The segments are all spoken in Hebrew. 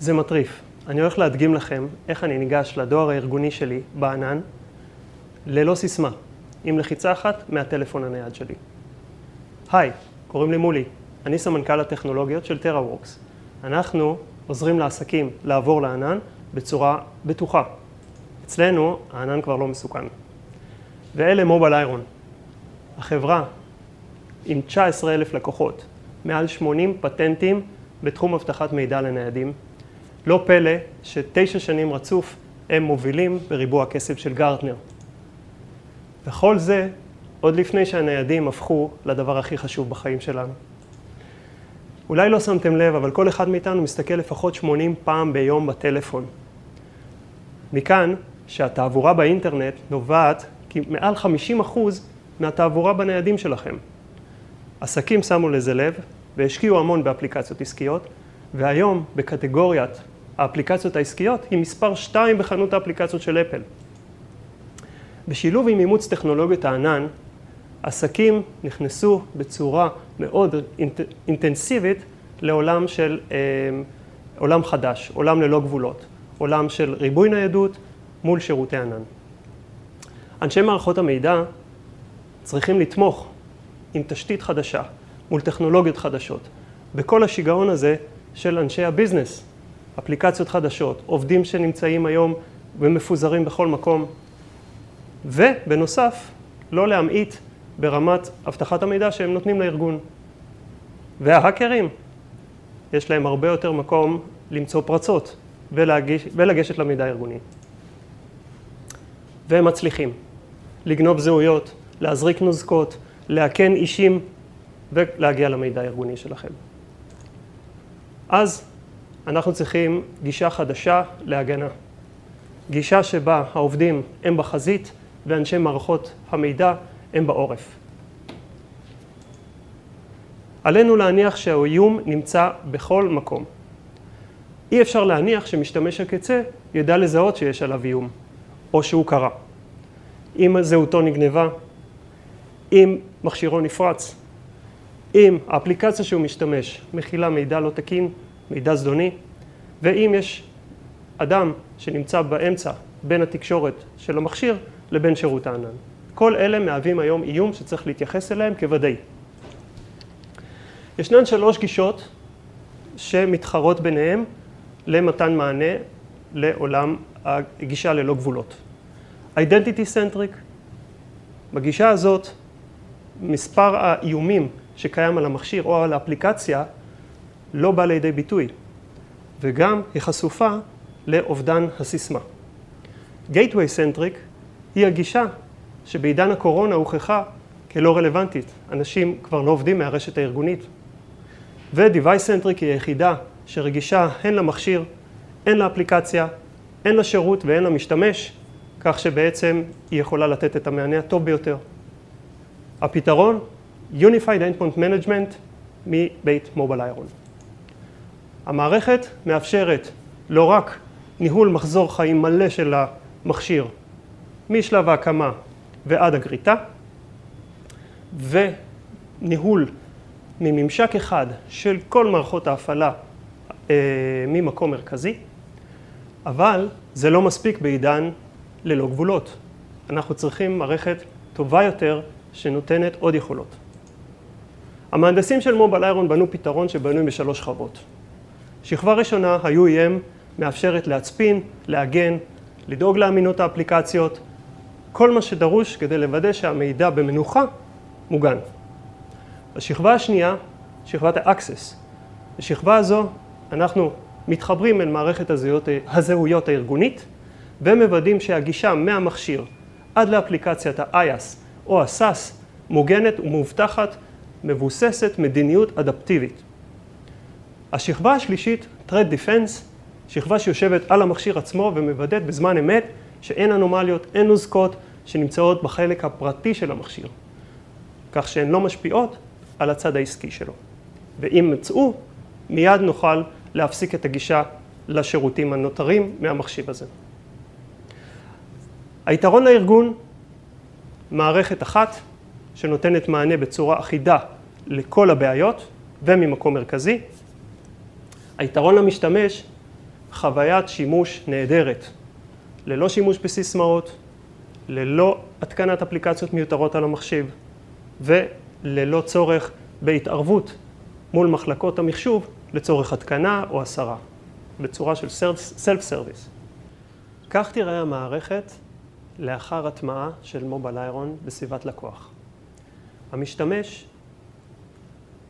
זה מטריף. אני הולך להדגים לכם איך אני ניגש לדואר הארגוני שלי בענן, ללא סיסמה, עם לחיצה אחת מהטלפון הנייד שלי. היי, קוראים לי מולי, אני סמנכ"ל הטכנולוגיות של TerraWorks. אנחנו עוזרים לעסקים לעבור לענן בצורה בטוחה. אצלנו הענן כבר לא מסוכן. ואלה מובייל איירון, החברה עם 19 אלף לקוחות, מעל 80 פטנטים בתחום אבטחת מידע לניידים. לא פלא שתשע שנים רצוף הם מובילים בריבוע הכסף של גרטנר. וכל זה עוד לפני שהניידים הפכו לדבר הכי חשוב בחיים שלנו. אולי לא שמתם לב, אבל כל אחד מאיתנו מסתכל לפחות 80 פעם ביום בטלפון. מכאן שהתעבורה באינטרנט נובעת כי מעל 50% מהתעבורה בניידים שלכם. עסקים שמו לזה לב והשקיעו המון באפליקציות עסקיות, והיום בקטגוריית האפליקציות העסקיות היא מספר 2 בחנות האפליקציות של אפל. בשילוב עם אימוץ טכנולוגיות הענן, עסקים נכנסו בצורה מאוד אינט, אינטנסיבית לעולם של אה, עולם חדש, עולם ללא גבולות, עולם של ריבוי ניידות מול שירותי ענן. אנשי מערכות המידע צריכים לתמוך עם תשתית חדשה, מול טכנולוגיות חדשות, בכל השיגעון הזה של אנשי הביזנס, אפליקציות חדשות, עובדים שנמצאים היום ומפוזרים בכל מקום, ובנוסף, לא להמעיט ברמת אבטחת המידע שהם נותנים לארגון. וההאקרים, יש להם הרבה יותר מקום למצוא פרצות ולהגיש, ולגשת למידע הארגוני. והם מצליחים לגנוב זהויות, להזריק נוזקות, לאכן אישים ולהגיע למידע הארגוני שלכם. אז אנחנו צריכים גישה חדשה להגנה. גישה שבה העובדים הם בחזית ואנשי מערכות המידע הם בעורף. עלינו להניח שהאיום נמצא בכל מקום. אי אפשר להניח שמשתמש הקצה ידע לזהות שיש עליו איום, או שהוא קרה. אם זהותו נגנבה, אם מכשירו נפרץ, אם האפליקציה שהוא משתמש מכילה מידע לא תקין, מידע זדוני, ואם יש אדם שנמצא באמצע בין התקשורת של המכשיר לבין שירות הענן. כל אלה מהווים היום איום שצריך להתייחס אליהם כוודאי. ישנן שלוש גישות שמתחרות ביניהם למתן מענה לעולם הגישה ללא גבולות. Identity Centric, בגישה הזאת מספר האיומים שקיים על המכשיר או על האפליקציה לא בא לידי ביטוי, וגם היא חשופה לאובדן הסיסמה. Gateway Centric היא הגישה שבעידן הקורונה הוכחה כלא רלוונטית. אנשים כבר לא עובדים מהרשת הארגונית. ו-Device Centric היא היחידה שרגישה הן למכשיר, הן לאפליקציה, הן לשירות והן למשתמש, כך שבעצם היא יכולה לתת את המענה הטוב ביותר. הפתרון, Unified Endpoint Management מבית מובייל איירון. המערכת מאפשרת לא רק ניהול מחזור חיים מלא של המכשיר משלב ההקמה ועד הגריטה, וניהול מממשק אחד של כל מערכות ההפעלה אה, ממקום מרכזי, אבל זה לא מספיק בעידן ללא גבולות. אנחנו צריכים מערכת טובה יותר שנותנת עוד יכולות. המהנדסים של מובייל איירון בנו פתרון שבנוי בשלוש שכבות. שכבה ראשונה, ה-UEM, מאפשרת להצפין, להגן, לדאוג לאמינות האפליקציות, כל מה שדרוש כדי לוודא שהמידע במנוחה מוגן. השכבה השנייה, שכבת ה-Access. בשכבה הזו אנחנו מתחברים אל מערכת הזהויות, הזהויות הארגונית ומוודאים שהגישה מהמכשיר עד לאפליקציית ה-IAS או ה-SAS מוגנת ומאובטחת, מבוססת מדיניות אדפטיבית. השכבה השלישית, Threat Defense, שכבה שיושבת על המכשיר עצמו ומוודאת בזמן אמת שאין אנומליות, אין נוזקות שנמצאות בחלק הפרטי של המכשיר, כך שהן לא משפיעות על הצד העסקי שלו. ואם מצאו, מיד נוכל להפסיק את הגישה לשירותים הנותרים מהמכשיר הזה. היתרון לארגון, מערכת אחת שנותנת מענה בצורה אחידה לכל הבעיות וממקום מרכזי. היתרון למשתמש, חוויית שימוש נהדרת, ללא שימוש בסיסמאות, ללא התקנת אפליקציות מיותרות על המחשיב וללא צורך בהתערבות מול מחלקות המחשוב לצורך התקנה או הסרה, בצורה של סלף סרוויס. כך תראה המערכת לאחר הטמעה של מובייל איירון בסביבת לקוח. המשתמש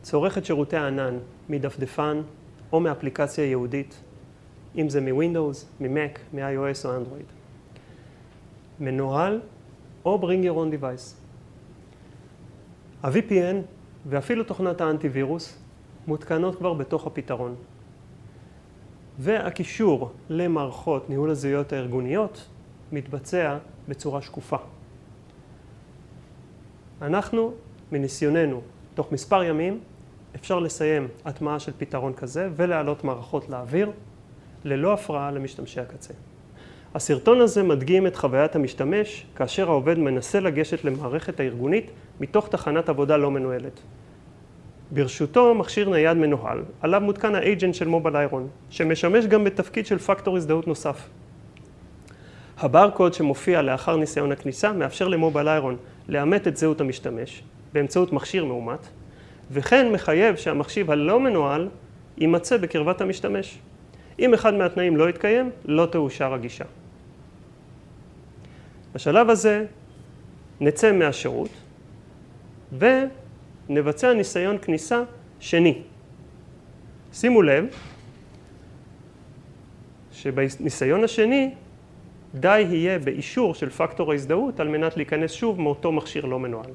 צורך את שירותי הענן מדפדפן או מאפליקציה ייעודית, אם זה ממק, מ-iOS או אנדרואיד. מנוהל או bring your own device. ה-VPN ואפילו תוכנת האנטיווירוס מותקנות כבר בתוך הפתרון. והקישור למערכות ניהול הזהויות הארגוניות מתבצע בצורה שקופה. אנחנו, מניסיוננו, תוך מספר ימים אפשר לסיים הטמעה של פתרון כזה ולהעלות מערכות לאוויר ללא הפרעה למשתמשי הקצה. הסרטון הזה מדגים את חוויית המשתמש כאשר העובד מנסה לגשת למערכת הארגונית מתוך תחנת עבודה לא מנוהלת. ברשותו מכשיר נייד מנוהל, עליו מותקן האג'נט של מובייל איירון, שמשמש גם בתפקיד של פקטור הזדהות נוסף. הברקוד שמופיע לאחר ניסיון הכניסה מאפשר למובייל איירון לאמת את זהות המשתמש באמצעות מכשיר מאומת, וכן מחייב שהמחשיב הלא מנוהל יימצא בקרבת המשתמש. אם אחד מהתנאים לא יתקיים, לא תאושר הגישה. בשלב הזה נצא מהשירות ונבצע ניסיון כניסה שני. שימו לב שבניסיון השני די יהיה באישור של פקטור ההזדהות על מנת להיכנס שוב מאותו מכשיר לא מנוהל.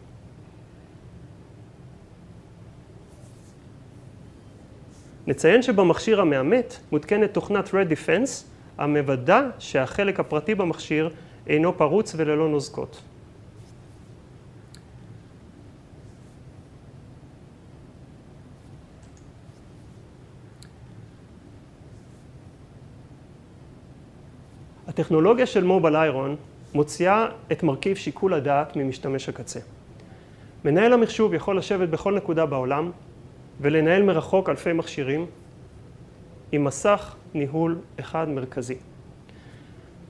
נציין שבמכשיר המאמת מותקנת תוכנת Red Defense המוודא שהחלק הפרטי במכשיר אינו פרוץ וללא נוזקות. הטכנולוגיה של מובייל איירון מוציאה את מרכיב שיקול הדעת ממשתמש הקצה. מנהל המחשוב יכול לשבת בכל נקודה בעולם ולנהל מרחוק אלפי מכשירים עם מסך ניהול אחד מרכזי.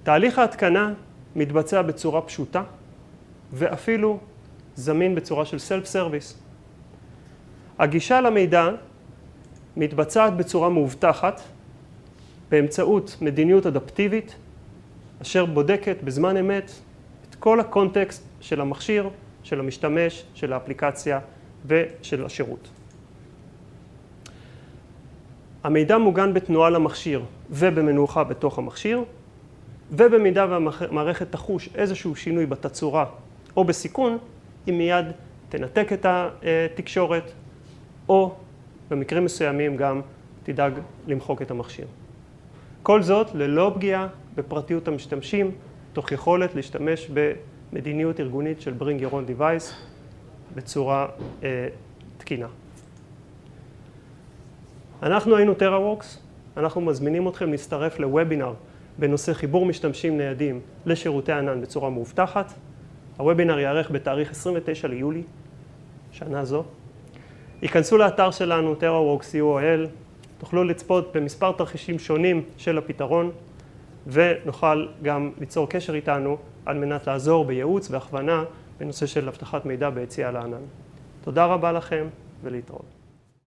תהליך ההתקנה מתבצע בצורה פשוטה ואפילו זמין בצורה של self service. הגישה למידע מתבצעת בצורה מאובטחת באמצעות מדיניות אדפטיבית אשר בודקת בזמן אמת את כל הקונטקסט של המכשיר, של המשתמש, של האפליקציה ושל השירות. המידע מוגן בתנועה למכשיר ובמנוחה בתוך המכשיר, ובמידה והמערכת תחוש איזשהו שינוי בתצורה או בסיכון, היא מיד תנתק את התקשורת, או במקרים מסוימים גם תדאג למחוק את המכשיר. כל זאת ללא פגיעה בפרטיות המשתמשים, תוך יכולת להשתמש במדיניות ארגונית של Bring Your Own Device בצורה אה, תקינה. אנחנו היינו TerraWorks, אנחנו מזמינים אתכם להצטרף לוובינר בנושא חיבור משתמשים ניידים לשירותי ענן בצורה מאובטחת. הוובינר ייערך בתאריך 29 ליולי, שנה זו. ייכנסו לאתר שלנו, TerraWorks UOL, תוכלו לצפות במספר תרחישים שונים של הפתרון, ונוכל גם ליצור קשר איתנו על מנת לעזור בייעוץ והכוונה בנושא של אבטחת מידע ביציאה לענן. תודה רבה לכם ולהתראות.